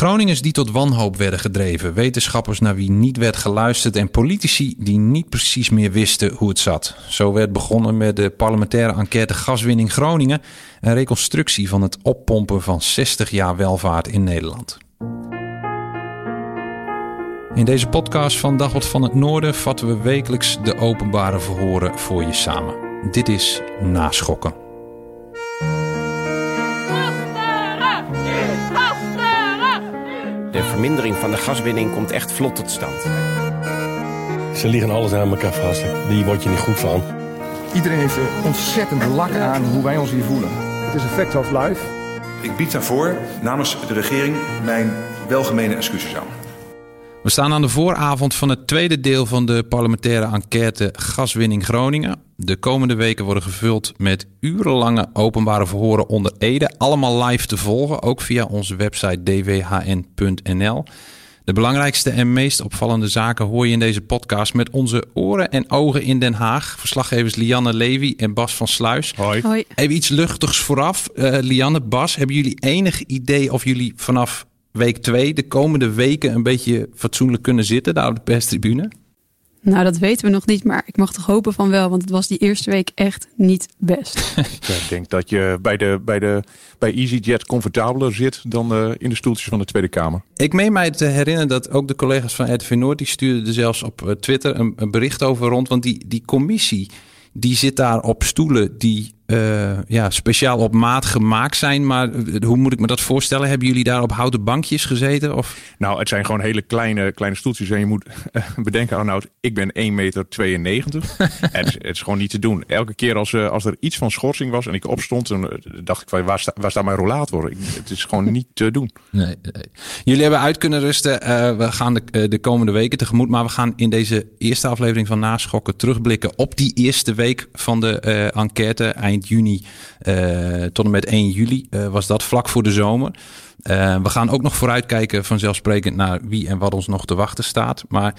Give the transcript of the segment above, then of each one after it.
Groningers die tot wanhoop werden gedreven, wetenschappers naar wie niet werd geluisterd en politici die niet precies meer wisten hoe het zat. Zo werd begonnen met de parlementaire enquête Gaswinning Groningen, een reconstructie van het oppompen van 60 jaar welvaart in Nederland. In deze podcast van Dagblad van het Noorden vatten we wekelijks de openbare verhoren voor je samen. Dit is Naschokken. De vermindering van de gaswinning komt echt vlot tot stand. Ze liggen alles aan elkaar vast. Die word je niet goed van. Iedereen heeft er ontzettend lak aan hoe wij ons hier voelen. Het is een fact of life. Ik bied daarvoor namens de regering mijn welgemene excuses aan. We staan aan de vooravond van het tweede deel van de parlementaire enquête Gaswinning Groningen. De komende weken worden gevuld met urenlange openbare verhoren onder Ede. Allemaal live te volgen, ook via onze website dwhn.nl. De belangrijkste en meest opvallende zaken hoor je in deze podcast met onze oren en ogen in Den Haag. Verslaggevers Lianne Levy en Bas van Sluis. Hoi. Hoi. Even iets luchtigs vooraf. Uh, Lianne, Bas, hebben jullie enig idee of jullie vanaf week 2 de komende weken een beetje fatsoenlijk kunnen zitten daar op de perstribune? Nou, dat weten we nog niet, maar ik mag toch hopen van wel, want het was die eerste week echt niet best. ik denk dat je bij, de, bij, de, bij EasyJet comfortabeler zit dan uh, in de stoeltjes van de Tweede Kamer. Ik meen mij te herinneren dat ook de collega's van RTV Noord, die stuurden er zelfs op uh, Twitter een, een, bericht over rond, want die, die commissie die zit daar op stoelen die uh, ja, speciaal op maat gemaakt zijn. Maar hoe moet ik me dat voorstellen? Hebben jullie daar op houten bankjes gezeten? Of? Nou, het zijn gewoon hele kleine, kleine stoeltjes. En je moet uh, bedenken, Arnoud, ik ben 1,92 meter. het, is, het is gewoon niet te doen. Elke keer als, uh, als er iets van schorsing was en ik opstond, dan dacht ik, van, waar, sta, waar staat mijn rollator? Ik, het is gewoon niet te doen. Nee, nee. Jullie hebben uit kunnen rusten. we gaan de, de komende weken tegemoet. Maar we gaan in deze eerste aflevering van Naschokken terugblikken op die eerste week van de enquête. Eind juni uh, tot en met 1 juli uh, was dat, vlak voor de zomer. Uh, we gaan ook nog vooruitkijken vanzelfsprekend naar wie en wat ons nog te wachten staat. Maar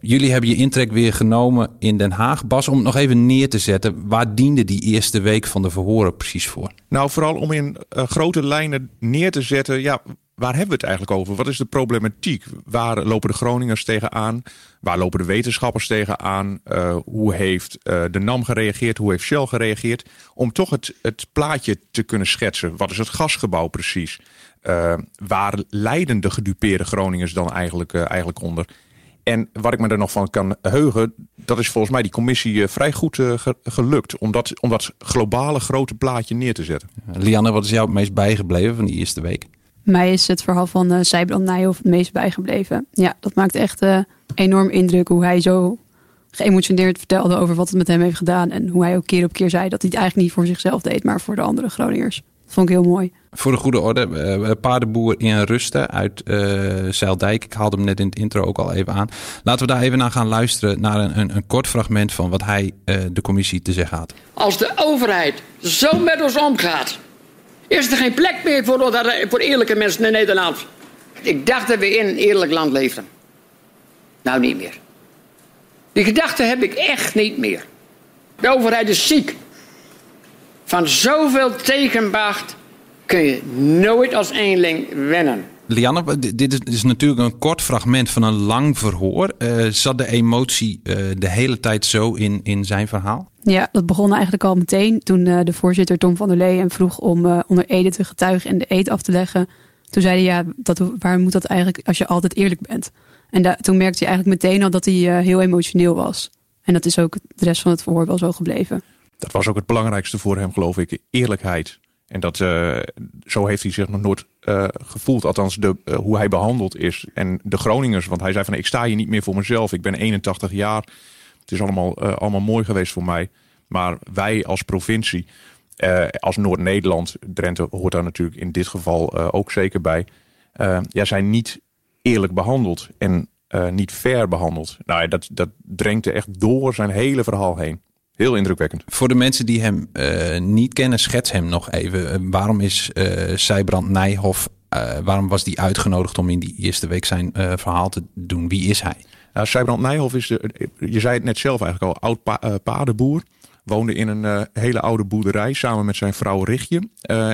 jullie hebben je intrek weer genomen in Den Haag. Bas, om het nog even neer te zetten. Waar diende die eerste week van de verhoren precies voor? Nou, vooral om in grote lijnen neer te zetten... Ja, waar hebben we het eigenlijk over? Wat is de problematiek? Waar lopen de Groningers tegenaan? Waar lopen de wetenschappers tegenaan? Uh, hoe heeft uh, de NAM gereageerd? Hoe heeft Shell gereageerd? Om toch het, het plaatje te kunnen schetsen. Wat is het gasgebouw precies? Uh, waar lijden de gedupeerde Groningers dan eigenlijk, eigenlijk onder? En wat ik me er nog van kan heugen, dat is volgens mij die commissie vrij goed gelukt. Om dat, om dat globale grote plaatje neer te zetten. Lianne, wat is jou het meest bijgebleven van die eerste week? Mij is het verhaal van uh, Sijbrand Nijhoff het meest bijgebleven. Ja, dat maakt echt uh, enorm indruk hoe hij zo geëmotioneerd vertelde over wat het met hem heeft gedaan. En hoe hij ook keer op keer zei dat hij het eigenlijk niet voor zichzelf deed, maar voor de andere Groningers. Dat vond ik heel mooi. Voor de goede orde, uh, paardenboer in Rusten uit uh, Zeildijk. Ik haalde hem net in het intro ook al even aan. Laten we daar even naar gaan luisteren naar een, een, een kort fragment van wat hij uh, de commissie te zeggen had. Als de overheid zo met ons omgaat, is er geen plek meer voor, voor eerlijke mensen in Nederland. Ik dacht dat we in een eerlijk land leefden. Nou, niet meer. Die gedachte heb ik echt niet meer. De overheid is ziek. Van zoveel tegenbacht kun je nooit als eenling wennen. Lianne, dit is natuurlijk een kort fragment van een lang verhoor. Uh, zat de emotie uh, de hele tijd zo in, in zijn verhaal? Ja, dat begon eigenlijk al meteen toen uh, de voorzitter Tom van der Lee hem vroeg om onder Ede te getuigen en de eed af te leggen. Toen zei hij, ja, dat, waar moet dat eigenlijk als je altijd eerlijk bent? En da, toen merkte hij eigenlijk meteen al dat hij heel emotioneel was. En dat is ook de rest van het verhoor wel zo gebleven. Dat was ook het belangrijkste voor hem, geloof ik. Eerlijkheid. En dat, uh, zo heeft hij zich nog nooit uh, gevoeld. Althans, de, uh, hoe hij behandeld is. En de Groningers, want hij zei van ik sta hier niet meer voor mezelf. Ik ben 81 jaar. Het is allemaal, allemaal mooi geweest voor mij. Maar wij als provincie, als Noord-Nederland, Drenthe hoort daar natuurlijk in dit geval ook zeker bij. ja, zijn niet eerlijk behandeld. En eh, niet fair behandeld. Nou, dat, dat drengte echt door zijn hele verhaal heen. Heel indrukwekkend. Voor de mensen die hem eh, niet kennen, schets hem nog even. Eh, waarom is uh, Nijhoff, waarom was die uitgenodigd om in die eerste week zijn verhaal te doen? Wie is hij? Nou, Sijbrand Nijhoff is, de, je zei het net zelf eigenlijk al, oud pa paardenboer woonde in een hele oude boerderij samen met zijn vrouw Richtje.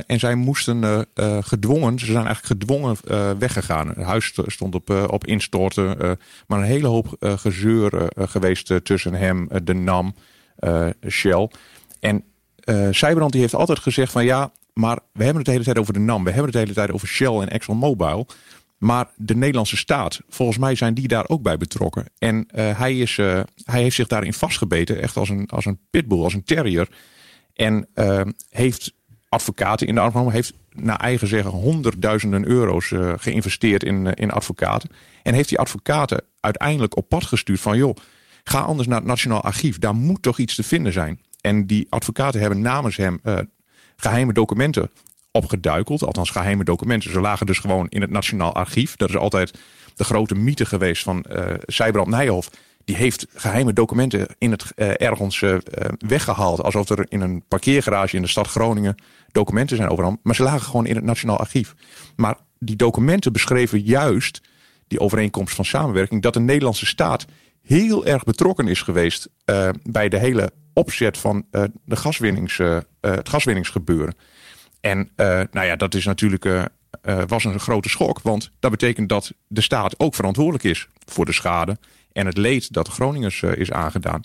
En zij moesten gedwongen, ze zijn eigenlijk gedwongen weggegaan. Het huis stond op, op instorten, maar een hele hoop gezeur geweest tussen hem, de NAM, Shell. En Zijbrand die heeft altijd gezegd van ja, maar we hebben het de hele tijd over de NAM, we hebben het de hele tijd over Shell en ExxonMobil. Maar de Nederlandse staat, volgens mij zijn die daar ook bij betrokken. En uh, hij, is, uh, hij heeft zich daarin vastgebeten, echt als een, als een pitbull, als een terrier. En uh, heeft advocaten in de arm genomen, heeft naar eigen zeggen honderdduizenden euro's geïnvesteerd in, in advocaten. En heeft die advocaten uiteindelijk op pad gestuurd van joh, ga anders naar het Nationaal Archief, daar moet toch iets te vinden zijn. En die advocaten hebben namens hem geheime documenten opgeduikeld. Althans, geheime documenten. Ze lagen dus gewoon in het Nationaal Archief. Dat is altijd de grote mythe geweest van uh, Sijbrand Nijhoff. Die heeft geheime documenten in het, uh, ergens weggehaald. Alsof er in een parkeergarage in de stad Groningen documenten zijn overal. Maar ze lagen gewoon in het Nationaal Archief. Maar die documenten beschreven juist die overeenkomst van samenwerking. Dat de Nederlandse staat heel erg betrokken is geweest bij de hele opzet van de gaswinnings, het gaswinningsgebeuren. En nou ja, dat is natuurlijk, was een grote schok. Want dat betekent dat de staat ook verantwoordelijk is voor de schade en het leed dat de Groningers is aangedaan.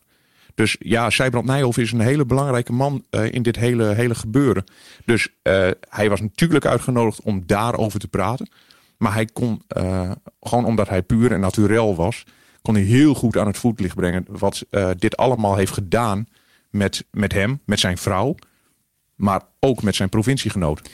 Dus ja, Sijbrand Nijhoff is een hele belangrijke man in dit hele, hele gebeuren. Dus hij was natuurlijk uitgenodigd om daarover te praten. Maar hij kon, gewoon omdat hij puur en naturel was, kon hij heel goed aan het voetlicht brengen wat dit allemaal heeft gedaan met, met hem, met zijn vrouw maar ook met zijn provinciegenoot.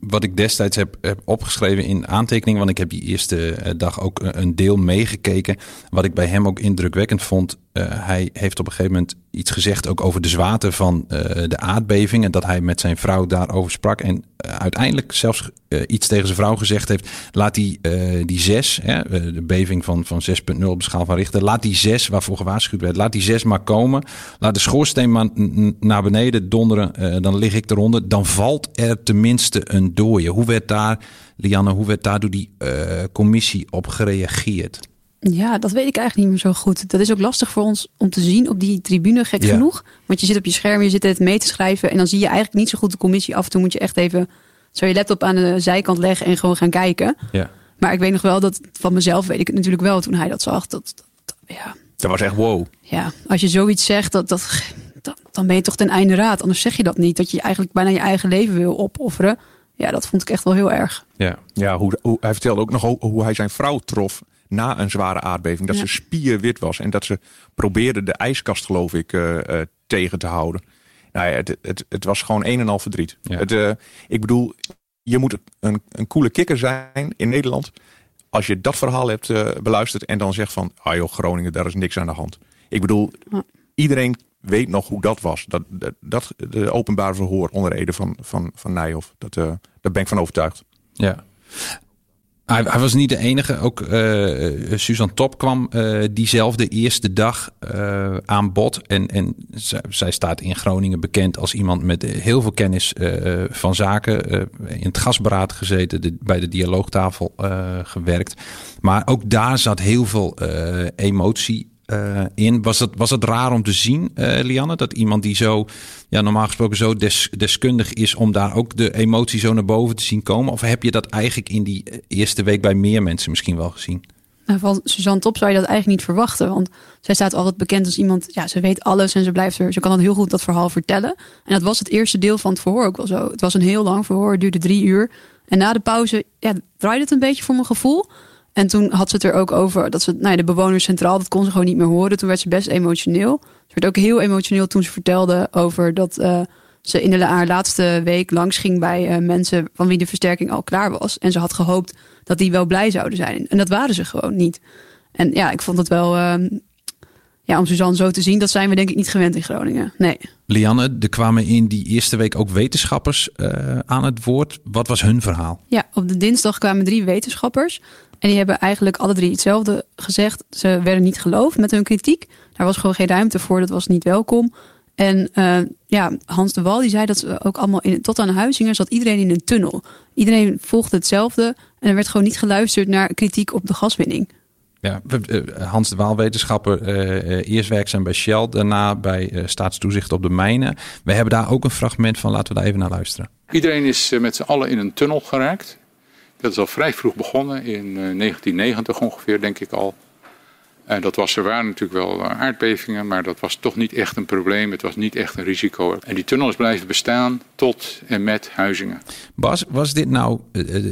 Wat ik destijds heb, heb opgeschreven in aantekeningen, want ik heb die eerste eh, dag ook een deel meegekeken. Wat ik bij hem ook indrukwekkend vond, hij heeft op een gegeven moment iets gezegd ook over de zwaarte van uh, de aardbeving. En dat hij met zijn vrouw daarover sprak. En uh, uiteindelijk zelfs iets tegen zijn vrouw gezegd heeft. Laat die, die zes, hè, de beving van, van 6.0 op de schaal van Richter. Laat die zes, waarvoor gewaarschuwd werd, laat die zes maar komen. Laat de schoorsteen maar naar beneden donderen. dan lig ik eronder. Dan valt er tenminste een dooie. Hoe werd daar, Lianne, hoe werd daar door die commissie op gereageerd? Ja, dat weet ik eigenlijk niet meer zo goed. Dat is ook lastig voor ons om te zien op die tribune, gek ja. genoeg. Want je zit op je scherm, je zit het mee te schrijven. En dan zie je eigenlijk niet zo goed de commissie. Af en toe moet je echt even zo je laptop aan de zijkant leggen en gewoon gaan kijken. Ja. Maar ik weet nog wel dat van mezelf weet ik het natuurlijk wel toen hij dat zag. Dat, dat, ja. dat was echt wow. Ja, als je zoiets zegt, dat, dat, dat, dan ben je toch ten einde raad. Anders zeg je dat niet. Dat je eigenlijk bijna je eigen leven wil opofferen. Ja, dat vond ik echt wel heel erg. Ja, ja hoe, hoe, hij vertelde ook nog hoe, hoe hij zijn vrouw trof na een zware aardbeving. Dat ja. ze spierwit was en dat ze probeerde de ijskast, geloof ik, uh, uh, tegen te houden. Nou ja, het, het, het, was gewoon een en al verdriet. Ja. Het, uh, ik bedoel, je moet een, een coole kikker zijn in Nederland. Als je dat verhaal hebt beluisterd en dan zegt van... ah joh, Groningen, daar is niks aan de hand. Ik bedoel, iedereen weet nog hoe dat was. Dat, dat, dat de openbare verhoor onder Ede van, van, van Nijhoff. Dat, daar ben ik van overtuigd. Ja. Hij, hij, was niet de enige. Ook uh, Suzanne Top kwam uh, diezelfde eerste dag uh, aan bod. En, en zij, staat in Groningen bekend als iemand met heel veel kennis van zaken. in het gasberaad gezeten, bij de dialoogtafel gewerkt. Maar ook daar zat heel veel emotie uh, in. Was het, was het raar om te zien, uh, Lianne, dat iemand die zo, ja, normaal gesproken zo des, deskundig is om daar ook de emotie zo naar boven te zien komen? Of heb je dat eigenlijk in die eerste week bij meer mensen misschien wel gezien? Nou, van Suzanne Top zou je dat eigenlijk niet verwachten. Want zij staat altijd bekend als iemand, ja, ze weet alles en ze blijft er, ze kan dan heel goed dat verhaal vertellen. En dat was het eerste deel van het verhoor ook wel zo. Het was een heel lang verhoor, het duurde drie uur. En na de pauze, ja, draaide het een beetje voor mijn gevoel. En toen had ze het er ook over dat ze nou ja, de bewoners centraal, dat kon ze gewoon niet meer horen. Toen werd ze best emotioneel. Ze werd ook heel emotioneel toen ze vertelde over dat uh, ze in de haar laatste week langs ging bij uh, mensen van wie de versterking al klaar was. En ze had gehoopt dat die wel blij zouden zijn. En dat waren ze gewoon niet. En ja, ik vond het wel. Uh, ja, om Suzanne zo te zien, dat zijn we denk ik niet gewend in Groningen. Nee. Lianne, er kwamen in die eerste week ook wetenschappers uh, aan het woord. Wat was hun verhaal? Ja, op de dinsdag kwamen drie wetenschappers. En die hebben eigenlijk alle drie hetzelfde gezegd. Ze werden niet geloofd met hun kritiek. Daar was gewoon geen ruimte voor, dat was niet welkom. En uh, ja, Hans de Wal die zei dat ze ook allemaal in, tot aan Huizingen zat iedereen in een tunnel. Iedereen volgde hetzelfde en er werd gewoon niet geluisterd naar kritiek op de gaswinning. Ja, Hans de Waal, wetenschapper, uh, eerst werkzaam bij Shell, daarna bij uh, staatstoezicht op de mijnen. We hebben daar ook een fragment van, laten we daar even naar luisteren. Iedereen is met z'n allen in een tunnel geraakt. Dat is al vrij vroeg begonnen, in 1990 ongeveer, denk ik al. En dat was, er waren natuurlijk wel aardbevingen, maar dat was toch niet echt een probleem. Het was niet echt een risico. En die tunnel is blijven bestaan tot en met Huizingen. Bas, was dit nou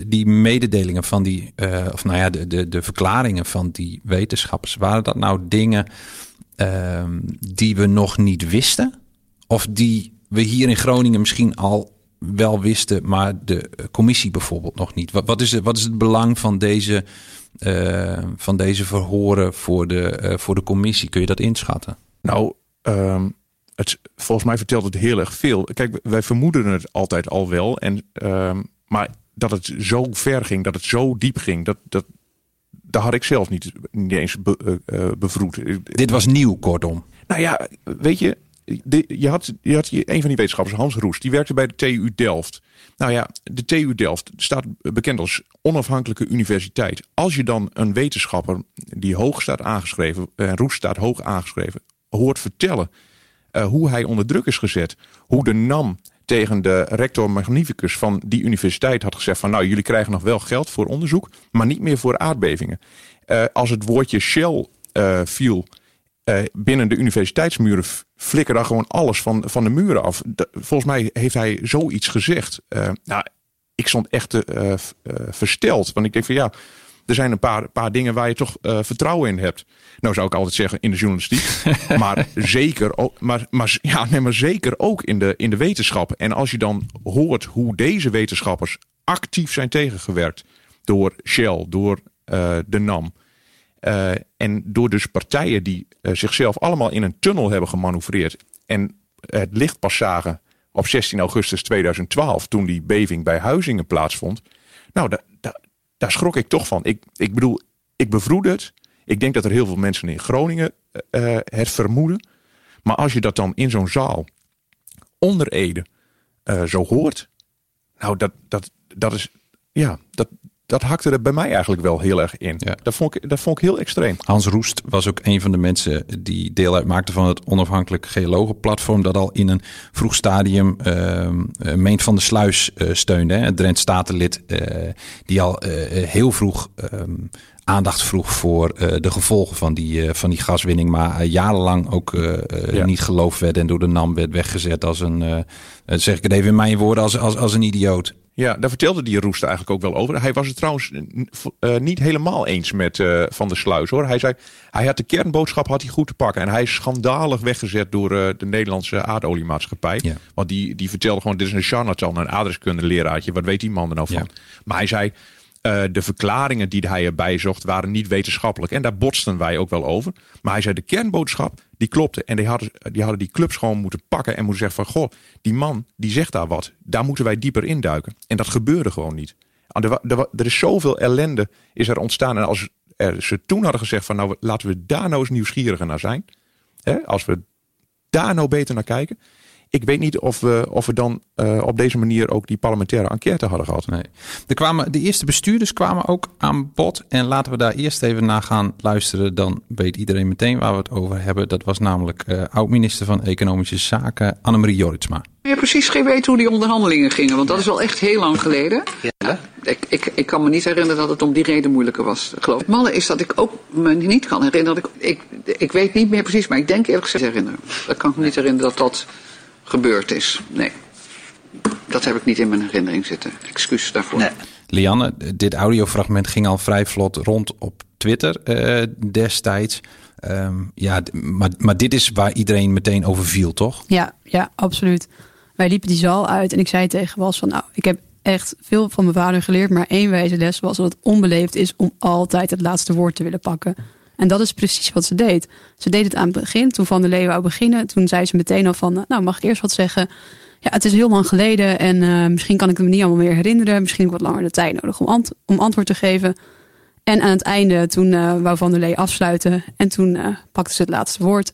die mededelingen van die, of nou ja, de, de, de verklaringen van die wetenschappers, waren dat nou dingen uh, die we nog niet wisten? Of die we hier in Groningen misschien al wel wisten, maar de commissie bijvoorbeeld nog niet? Wat, wat, is, het, wat is het belang van deze uh, van deze verhoren voor de, uh, voor de commissie? Kun je dat inschatten? Nou, um, het, volgens mij vertelt het heel erg veel. Kijk, wij vermoeden het altijd al wel. En, um, maar dat het zo ver ging, dat het zo diep ging, dat, dat, daar had ik zelf niet, niet eens be, uh, bevroed. Dit was nieuw, kortom. Nou ja, weet je, je, had, je had een van die wetenschappers, Hans Roes, die werkte bij de TU Delft. Nou ja, de TU Delft staat bekend als onafhankelijke universiteit. Als je dan een wetenschapper die hoog staat aangeschreven, en Roes staat hoog aangeschreven, hoort vertellen uh, hoe hij onder druk is gezet, hoe de NAM tegen de rector magnificus van die universiteit had gezegd van nou jullie krijgen nog wel geld voor onderzoek, maar niet meer voor aardbevingen. Uh, als het woordje Shell viel uh, binnen de universiteitsmuren flikkerde gewoon alles van, van de muren af. De, volgens mij heeft hij zoiets gezegd. Uh, nou, ik stond echt uh, versteld. Want ik denk van ja, er zijn een paar, paar dingen waar je toch vertrouwen in hebt. Nou zou ik altijd zeggen in de journalistiek. maar, zeker ook, maar, maar, ja, nee, maar zeker ook in de, in de wetenschap. En als je dan hoort hoe deze wetenschappers actief zijn tegengewerkt. Door Shell, door de NAM. Uh, en door dus partijen die uh, zichzelf allemaal in een tunnel hebben gemanoeuvreerd en het licht pas zagen op 16 augustus 2012, toen die beving bij Huizingen plaatsvond. Nou, da, da, daar schrok ik toch van. Ik, ik bedoel, ik bevroed het. Ik denk dat er heel veel mensen in Groningen uh, het vermoeden. Maar als je dat dan in zo'n zaal onder Ede zo hoort. Nou, dat, dat, dat is. Ja, dat, dat hakte er bij mij eigenlijk wel heel erg in. Ja. Dat, vond ik, dat vond ik heel extreem. Hans Roest was ook een van de mensen die deel uitmaakte van het onafhankelijk geologenplatform. Dat al in een vroeg stadium uh, Meent van de Sluis uh, steunde. Hè, het Drent Statenlid. Uh, die al heel vroeg ehm, aandacht vroeg voor de gevolgen van die, van die gaswinning. Maar jarenlang ook ja. niet geloofd werd en door de NAM werd weggezet als een, zeg ik het even in mijn woorden, als, als, als een idioot. Ja, daar vertelde die Roest eigenlijk ook wel over. Hij was het trouwens uh, niet helemaal eens met uh, Van der Sluis hoor. Hij zei, hij had de kernboodschap had hij goed te pakken. En hij is schandalig weggezet door uh, de Nederlandse aardoliemaatschappij. Ja. Want die, die vertelde gewoon, dit is een charlatan, een aardrijkskunde leraartje. Wat weet die man er nou van? Ja. Maar hij zei, uh, de verklaringen die hij erbij zocht waren niet wetenschappelijk. En daar botsten wij ook wel over. Maar hij zei de kernboodschap, die klopte. En die hadden, die hadden die clubs gewoon moeten pakken en moeten zeggen van... goh, die man die zegt daar wat. Daar moeten wij dieper induiken. En dat gebeurde gewoon niet. Er is zoveel ellende is er ontstaan. En als er, ze toen hadden gezegd van nou laten we daar nou eens nieuwsgieriger naar zijn. Hè, als we daar nou beter naar kijken ik weet niet of we, of we dan uh, op deze manier ook die parlementaire enquête hadden gehad. Nee. Er kwamen, de eerste bestuurders kwamen ook aan bod. En laten we daar eerst even naar gaan luisteren. Dan weet iedereen meteen waar we het over hebben. Dat was namelijk uh, oud-minister van Economische Zaken, Annemarie Jorritsma. Je hebt precies geen weet hoe die onderhandelingen gingen, want dat is wel echt heel lang geleden. Ja. Ik, ik, ik kan me niet herinneren dat het om die reden moeilijker was. Geloof. Het malle is dat ik ook me niet kan herinneren. Dat ik, ik, ik weet niet meer precies, maar ik denk eerlijk gezegd herinneren. Dat kan ik me niet herinneren dat dat gebeurd is. Nee. Dat heb ik niet in mijn herinnering zitten. Excuus daarvoor. Nee. Lianne, dit audiofragment ging al vrij vlot rond op Twitter uh, destijds. Um, ja, maar, maar dit is waar iedereen meteen over viel, toch? Ja, ja, absoluut. Wij liepen die zaal uit en ik zei tegen Was van... nou, ik heb echt veel van mijn vader geleerd... maar één wijze les was dat het onbeleefd is... om altijd het laatste woord te willen pakken. En dat is precies wat ze deed. Ze deed het aan het begin, toen Van der Leeuwen wou beginnen. Toen zei ze meteen al van, nou mag ik eerst wat zeggen? Ja, het is heel lang geleden en uh, misschien kan ik het me niet allemaal meer herinneren. Misschien heb ik wat langer de tijd nodig om, om antwoord te geven. En aan het einde, toen uh, wou Van der Lee afsluiten. En toen uh, pakte ze het laatste woord.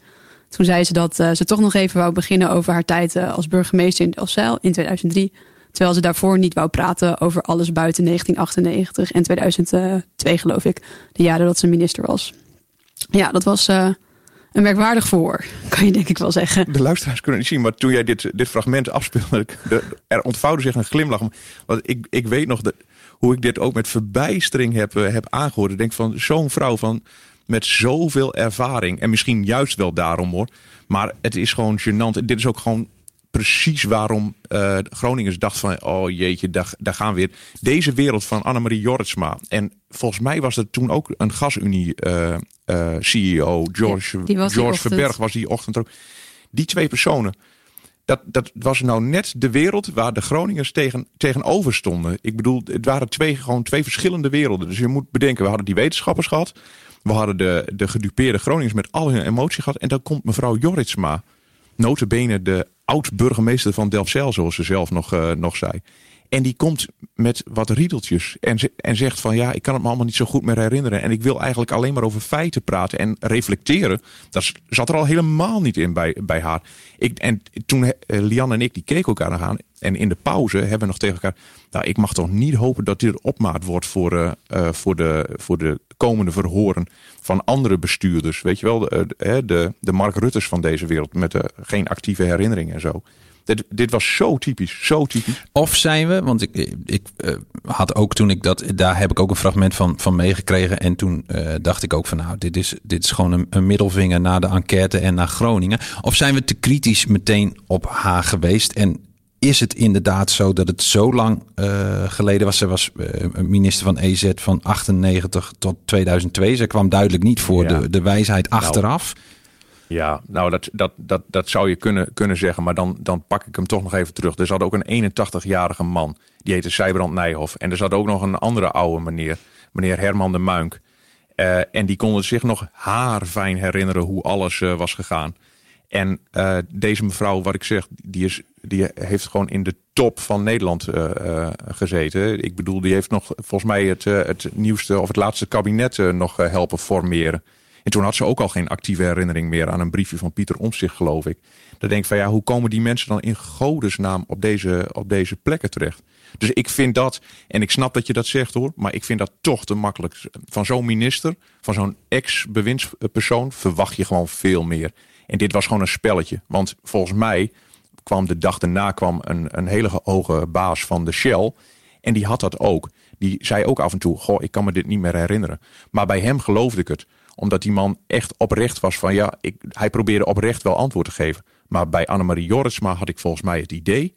Toen zei ze dat ze toch nog even wou beginnen over haar tijd als burgemeester in Delfzijl in 2003. Terwijl ze daarvoor niet wou praten over alles buiten 1998 en 2002, geloof ik. De jaren dat ze minister was. Ja, dat was een merkwaardig voor, kan je denk ik wel zeggen. De luisteraars kunnen niet zien, maar toen jij dit, dit fragment afspeelde, er ontvouwde zich een glimlach. Want ik, ik weet nog hoe ik dit ook met verbijstering heb, uh, heb aangehoord. Ik denk van zo'n vrouw van met zoveel ervaring. En misschien juist wel daarom hoor. Maar het is gewoon gênant. Dit is ook gewoon precies waarom uh, Groningers dacht van... oh jeetje, daar, daar gaan we weer. Deze wereld van Annemarie Jortsma. En volgens mij was er toen ook een gasunie-CEO... Uh, George, George Verberg was die ochtend ook. Die twee personen dat, dat was nou net de wereld waar de Groningers tegen, tegenover stonden. Ik bedoel, het waren twee, gewoon twee verschillende werelden. Dus je moet bedenken, we hadden die wetenschappers gehad. We hadden de, de gedupeerde Groningers met al hun emotie gehad. En dan komt mevrouw Joritsma, notabene de oud-burgemeester van Delfzijl, zoals ze zelf nog, uh, nog zei. En die komt met wat riedeltjes en, en zegt van ja, ik kan het me allemaal niet zo goed meer herinneren. En ik wil eigenlijk alleen maar over feiten praten en reflecteren. Dat zat er al helemaal niet in bij, bij haar. Ik, en toen uh, Lian en ik, die keken elkaar aan. En in de pauze hebben we nog tegen elkaar. Nou, ik mag toch niet hopen dat dit opmaat wordt voor, uh, uh, voor, de, voor de komende verhoren van andere bestuurders. Weet je wel, de, de, de Mark Rutters van deze wereld met geen actieve herinnering en zo. Dit, dit was zo typisch, zo typisch. Of zijn we, want ik, ik uh, had ook toen ik dat, daar heb ik ook een fragment van, van meegekregen. En toen uh, dacht ik ook van nou, dit is, dit is gewoon een, een, middelvinger naar de enquête en naar Groningen. Of zijn we te kritisch meteen op haar geweest? En is het inderdaad zo dat het zo lang uh, geleden was? Ze was minister van EZ van 98 tot 2002. Ze kwam duidelijk niet voor ja. de, de wijsheid Nou. Ja, nou dat, dat, dat, dat zou je kunnen, kunnen zeggen, maar dan, dan pak ik hem toch nog even terug. Er zat ook een 81-jarige man, die heette Sijbrand Nijhoff. En er zat ook nog een andere oude meneer, meneer Herman de Muink. Uh, en die konden zich nog haarfijn herinneren hoe alles uh, was gegaan. En uh, deze mevrouw, wat ik zeg, die, is, die heeft gewoon in de top van Nederland gezeten. Ik bedoel, die heeft nog volgens mij het, het nieuwste of het laatste kabinet nog helpen formeren. En toen had ze ook al geen actieve herinnering meer aan een briefje van Pieter Omtzigt, geloof ik. Dan denk ik van ja, hoe komen die mensen dan in godesnaam op deze, op deze plekken terecht? Dus ik vind dat, en ik snap dat je dat zegt hoor, maar ik vind dat toch te makkelijk. Van zo'n minister, van zo'n ex-bewindspersoon, verwacht je gewoon veel meer. En dit was gewoon een spelletje. Want volgens mij kwam de dag daarna kwam een, een hele hoge baas van de Shell. En die had dat ook. Die zei ook af en toe, goh, ik kan me dit niet meer herinneren. Maar bij hem geloofde ik het omdat die man echt oprecht was van ja, ik, hij probeerde oprecht wel antwoord te geven. Maar bij Annemarie Jorritsma had ik volgens mij het idee,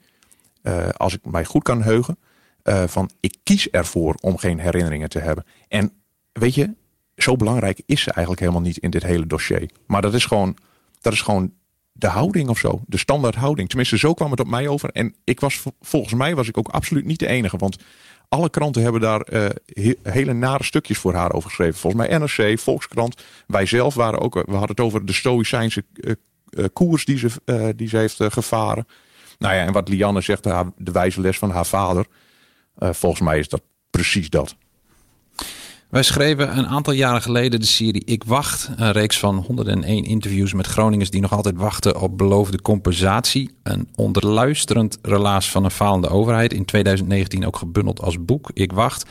uh, als ik mij goed kan heugen, uh, van ik kies ervoor om geen herinneringen te hebben. En weet je, zo belangrijk is ze eigenlijk helemaal niet in dit hele dossier. Maar dat is gewoon, dat is gewoon de houding of zo. De standaard houding. Tenminste, zo kwam het op mij over. En ik was, volgens mij was ik ook absoluut niet de enige. Want alle kranten hebben daar he hele nare stukjes voor haar over geschreven. Volgens mij NRC, Volkskrant. Wij zelf waren ook. We hadden het over de Stoïcijnse uh, koers die ze, die ze heeft gevaren. Nou ja, en wat Lianne zegt, de wijze les van haar vader. volgens mij is dat precies dat. Wij schreven een aantal jaren geleden de serie Ik Wacht. Een reeks van 101 interviews met Groningers die nog altijd wachten op beloofde compensatie. Een onderluisterend relaas van een falende overheid. In 2019 ook gebundeld als boek Ik Wacht.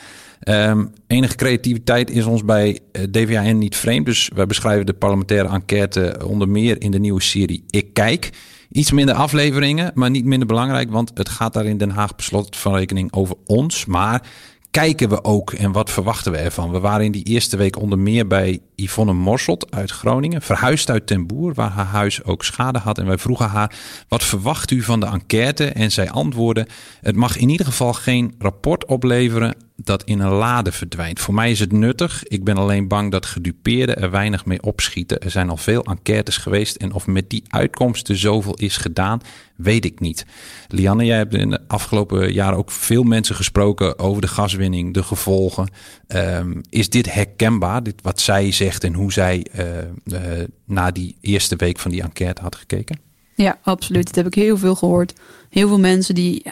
Um, enige creativiteit is ons bij DVAN niet vreemd. Dus wij beschrijven de parlementaire enquête onder meer in de nieuwe serie Ik Kijk. Iets minder afleveringen, maar niet minder belangrijk. Want het gaat daar in Den Haag beslot van rekening over ons. Maar kijken we ook en wat verwachten we ervan? We waren in die eerste week onder meer bij Yvonne Morselt uit Groningen, verhuisd uit Ten Boer, waar haar huis ook schade had. En wij vroegen haar, wat verwacht u van de enquête? En zij antwoordde, het mag in ieder geval geen rapport opleveren dat in een lade verdwijnt. Voor mij is het nuttig. Ik ben alleen bang dat gedupeerden er weinig mee opschieten. Er zijn al veel enquêtes geweest en of met die uitkomsten zoveel is gedaan, weet ik niet. Lianne, jij hebt in de afgelopen jaren ook veel mensen gesproken over de gaswinning, de gevolgen. Um, is dit herkenbaar, dit wat zij zegt en hoe zij uh, na die eerste week van die enquête had gekeken? Ja, absoluut. Dat heb ik heel veel gehoord. Heel veel mensen die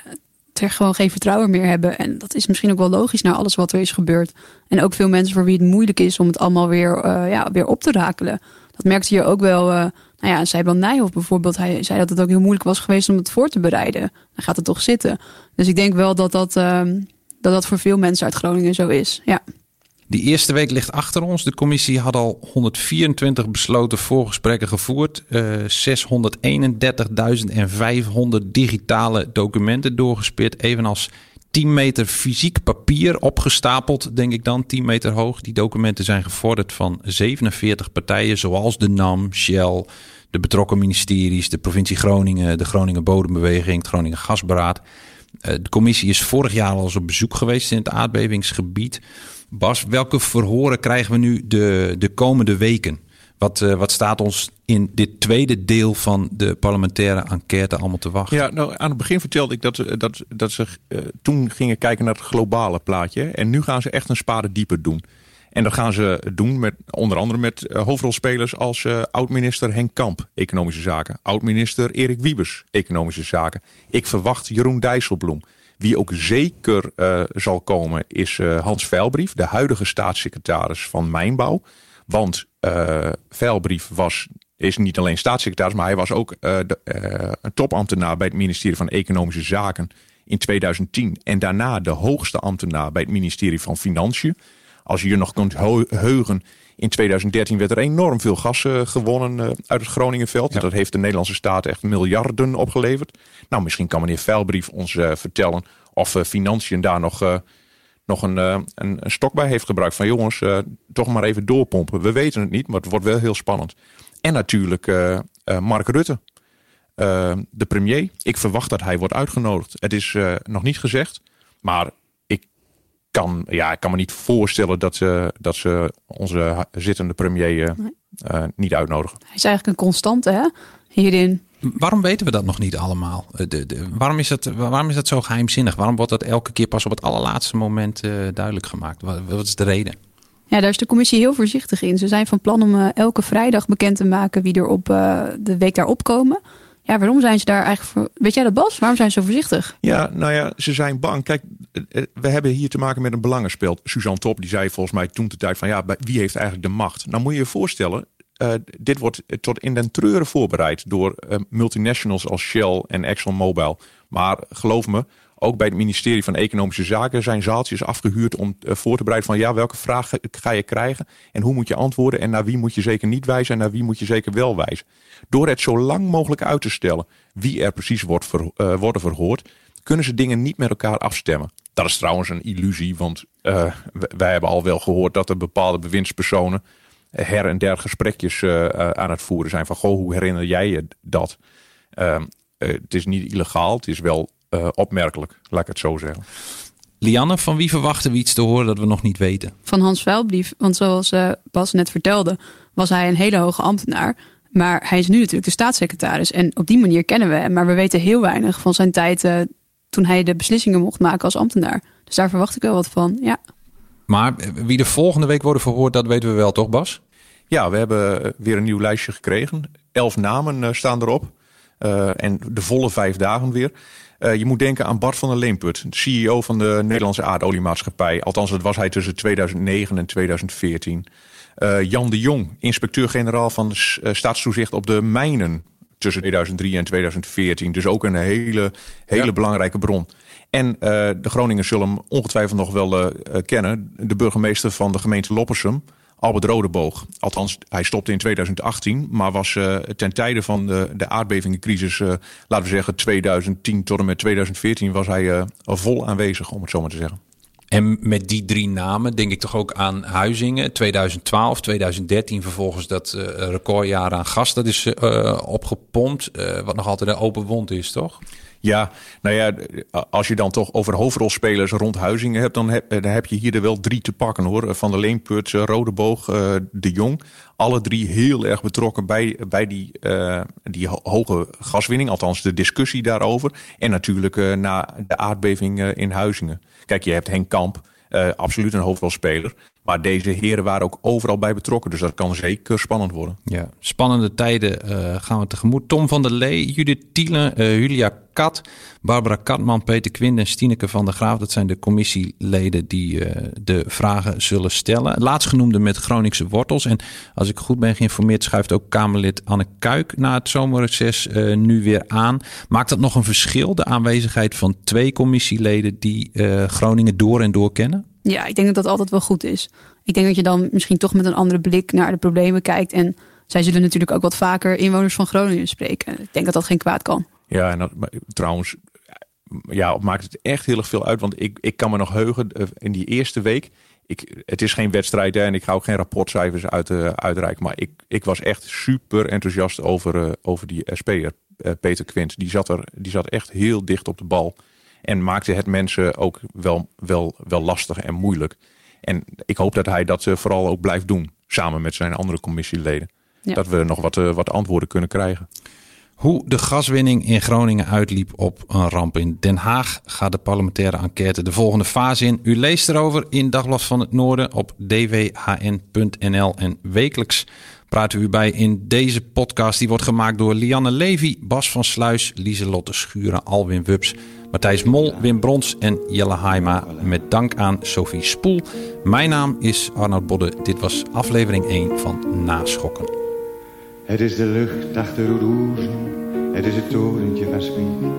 er gewoon geen vertrouwen meer hebben. En dat is misschien ook wel logisch naar alles wat er is gebeurd. En ook veel mensen voor wie het moeilijk is om het allemaal weer, eh, ja, weer op te rakelen. Dat merkte je ook wel. Uh, nou ja, Seiban Nijhoff bijvoorbeeld. Hij zei dat het ook heel moeilijk was geweest om het voor te bereiden. Dan gaat het toch zitten. Dus ik denk wel dat dat, ehm, dat, dat voor veel mensen uit Groningen zo is. Ja. Die eerste week ligt achter ons. De commissie had al 124 besloten voorgesprekken gevoerd. Uh, 631.500 digitale documenten doorgespeerd. Evenals 10 meter fysiek papier opgestapeld, denk ik dan. 10 meter hoog. Die documenten zijn gevorderd van 47 partijen, zoals de NAM, Shell, de betrokken ministeries, de provincie Groningen, de Groningen Bodembeweging, het Groningen Gasberaad. Uh, de commissie is vorig jaar al eens op bezoek geweest in het aardbevingsgebied. Bas, welke verhoren krijgen we nu de, de komende weken? Wat, uh, wat staat ons in dit tweede deel van de parlementaire enquête allemaal te wachten? Ja, nou, aan het begin vertelde ik dat, dat, dat ze uh, toen gingen kijken naar het globale plaatje. En nu gaan ze echt een spade dieper doen. En dat gaan ze doen met onder andere met hoofdrolspelers als oud-minister Henk Kamp, economische zaken. Oud-minister Erik Wiebes, economische zaken. Ik verwacht Jeroen Dijsselbloem. Wie ook zeker uh, zal komen is uh, Hans Veilbrief, de huidige staatssecretaris van Mijnbouw. Want uh, Veilbrief was, is niet alleen staatssecretaris, maar hij was ook een topambtenaar bij het ministerie van Economische Zaken in 2010. En daarna de hoogste ambtenaar bij het ministerie van Financiën. Als je je nog kunt heugen, in 2013 werd er enorm veel gas uh, gewonnen uh, uit het Groningenveld. Ja. Dat heeft de Nederlandse staat echt miljarden opgeleverd. Nou, misschien kan meneer Veilbrief ons uh, vertellen of Financiën daar nog, nog een, een, een, stok bij heeft gebruikt. Van jongens, toch maar even doorpompen. We weten het niet, maar het wordt wel heel spannend. En natuurlijk Mark Rutte. de premier. Ik verwacht dat hij wordt uitgenodigd. Het is nog niet gezegd. Maar kan, ja, ik kan me niet voorstellen dat ze, dat ze onze zittende premier uh, nee. uh, niet uitnodigen. Hij is eigenlijk een constante hè, hierin. Waarom weten we dat nog niet allemaal? De, de, waarom, is dat, waarom is dat zo geheimzinnig? Waarom wordt dat elke keer pas op het allerlaatste moment uh, duidelijk gemaakt? Wat, wat, is de reden? Ja, daar is de commissie heel voorzichtig in. Ze zijn van plan om elke vrijdag bekend te maken wie er op de week daarop komen. Ja, waarom zijn ze daar eigenlijk voor? Weet jij dat, Bas? Waarom zijn ze zo voorzichtig? Ja, nou ja, ze zijn bang. Kijk, we hebben hier te maken met een belangenspel. Suzanne Top, die zei volgens mij toen de tijd van ja, wie heeft eigenlijk de macht? Nou moet je je voorstellen, uh, dit wordt tot in den treuren voorbereid door multinationals als Shell en ExxonMobil. Maar geloof me, ook bij het ministerie van Economische Zaken zijn zaaltjes afgehuurd om uh, voor te bereiden van ja, welke vraag ga je krijgen en hoe moet je antwoorden en naar wie moet je zeker niet wijzen en naar wie moet je zeker wel wijzen. Door het zo lang mogelijk uit te stellen wie er precies wordt uh, worden verhoord, kunnen ze dingen niet met elkaar afstemmen. Dat is trouwens een illusie, want uh, wij hebben al wel gehoord dat er bepaalde bewindspersonen her en der gesprekjes aan het voeren zijn. Van goh, hoe herinner jij je dat? Uh, het is niet illegaal, het is wel opmerkelijk, laat ik het zo zeggen. Lianne, van wie verwachten we iets te horen dat we nog niet weten? Van Hans Vuilbrief, want zoals Bas net vertelde, was hij een hele hoge ambtenaar. Maar hij is nu natuurlijk de staatssecretaris. En op die manier kennen we hem. Maar we weten heel weinig van zijn tijd uh, toen hij de beslissingen mocht maken als ambtenaar. Dus daar verwacht ik wel wat van, ja. Maar wie de volgende week worden verhoord, dat weten we wel toch, Bas? Ja, we hebben weer een nieuw lijstje gekregen. Elf namen uh, staan erop. Uh, en de volle vijf dagen weer. Uh, je moet denken aan Bart van der Leemput, CEO van de Nederlandse aardoliemaatschappij. Althans, dat was hij tussen 2009 en 2014. Uh, Jan de Jong, inspecteur-generaal van de uh, staatstoezicht op de mijnen tussen 2003 en 2014. Dus ook een hele, hele ja. belangrijke bron. En uh, de Groningers zullen hem ongetwijfeld nog wel kennen. De burgemeester van de gemeente Loppersum, Albert Rodeboog. Althans, hij stopte in 2018, maar was ten tijde van de, de aardbevingencrisis, laten we zeggen 2010 tot en met 2014, was hij vol aanwezig, om het zo maar te zeggen. En met die drie namen denk ik toch ook aan Huizingen. 2012, 2013 vervolgens dat recordjaar aan gas. Dat is opgepompt, wat nog altijd een open wond is, toch? Ja, nou ja, als je dan toch over hoofdrolspelers rond Huizingen hebt... dan heb, je hier er wel drie te pakken hoor. Van de Leenput, Rodeboog, De Jong. Alle drie heel erg betrokken bij, bij die, die hoge gaswinning. Althans de discussie daarover. En natuurlijk na de aardbeving in Huizingen. Kijk, je hebt Henk Kamp, absoluut een hoofdrolspeler. Maar deze heren waren ook overal bij betrokken. Dus dat kan zeker spannend worden. Ja, spannende tijden uh, gaan we tegemoet. Tom van der Lee, Judith Tielen, uh, Julia Kat, Barbara Katman, Peter Quint en Stineke van der Graaf. Dat zijn de commissieleden die uh, de vragen zullen stellen. Laatstgenoemde met Groningse wortels. En als ik goed ben geïnformeerd, schuift ook Kamerlid Anne Kuik na het zomerreces nu weer aan. Maakt dat nog een verschil, de aanwezigheid van twee commissieleden die Groningen door en door kennen? Ja, ik denk dat dat altijd wel goed is. Ik denk dat je dan misschien toch met een andere blik naar de problemen kijkt. En zij zullen natuurlijk ook wat vaker inwoners van Groningen spreken. Ik denk dat dat geen kwaad kan. Ja, en dat, trouwens, ja, maakt het echt heel erg veel uit. Want ik, ik kan me nog heugen eh, in die eerste week. Ik, het is geen wedstrijd hè, en ik ga ook geen rapportcijfers uit, uh, uitreiken. Maar ik, ik was echt super enthousiast over, uh, over die SP'er, Peter Quint. Die zat, er, die zat echt heel dicht op de bal. En maakte het mensen ook wel, wel, wel lastig en moeilijk. En ik hoop dat hij dat vooral ook blijft doen. Samen met zijn andere commissieleden. Ja. Dat we nog wat, wat antwoorden kunnen krijgen. Hoe de gaswinning in Groningen uitliep op een ramp in Den Haag gaat de parlementaire enquête de volgende fase in. U leest erover in Dagblad van het Noorden op dwhn.nl en wekelijks praten we u bij in deze podcast. Die wordt gemaakt door Lianne Levy, Bas van Sluis, Lieselotte Schuren, Alwin Wubs, Matthijs Mol, Wim Brons en Jelle Haima. Met dank aan Sophie Spoel. Mijn naam is Arnoud Bodde. Dit was aflevering 1 van Naschokken. Het is de lucht achter Roeroezen, het is het torentje van Spiek.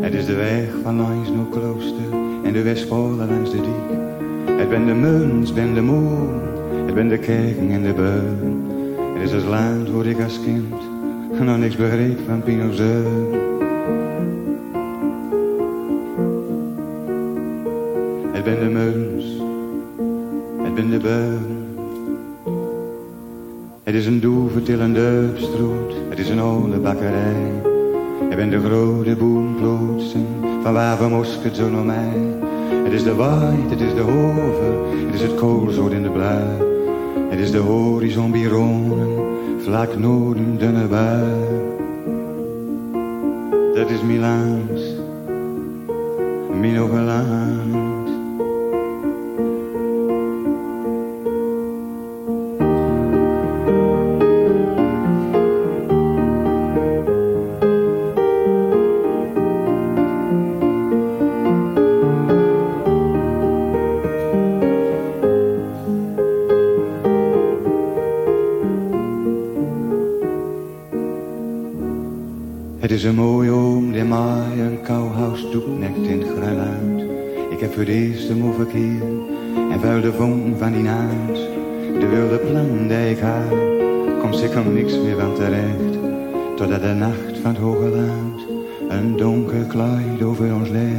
Het is de weg van langs naar klooster en de Westpolen langs de diek. Het ben de muns, ben de moon, het ben de kerken en de beun. Het is het land waar ik als kind nog niks begreep van Pinozeun. Het ben de muns, het ben de beun. Het is een doevertillende stroot, het is een oude bakkerij. Het ben de grote boomplotsen van waar we mosket zo naar mij. Het is de waait, het is de hoven, het is het koolzoot in de blauw. Is de horizon bironen, vlak noorden dunne bui. Dat is Milaans, Minogelaan. Is een mooie oom die mij een kouhuis nekt in het gruiluid. Ik heb voor het eerst hem overkeer en vuil de vonk van die naad. De wilde plan die ik haal, komt zeker niks meer van terecht. Totdat de nacht van het hoge land een donker kleid over ons legt.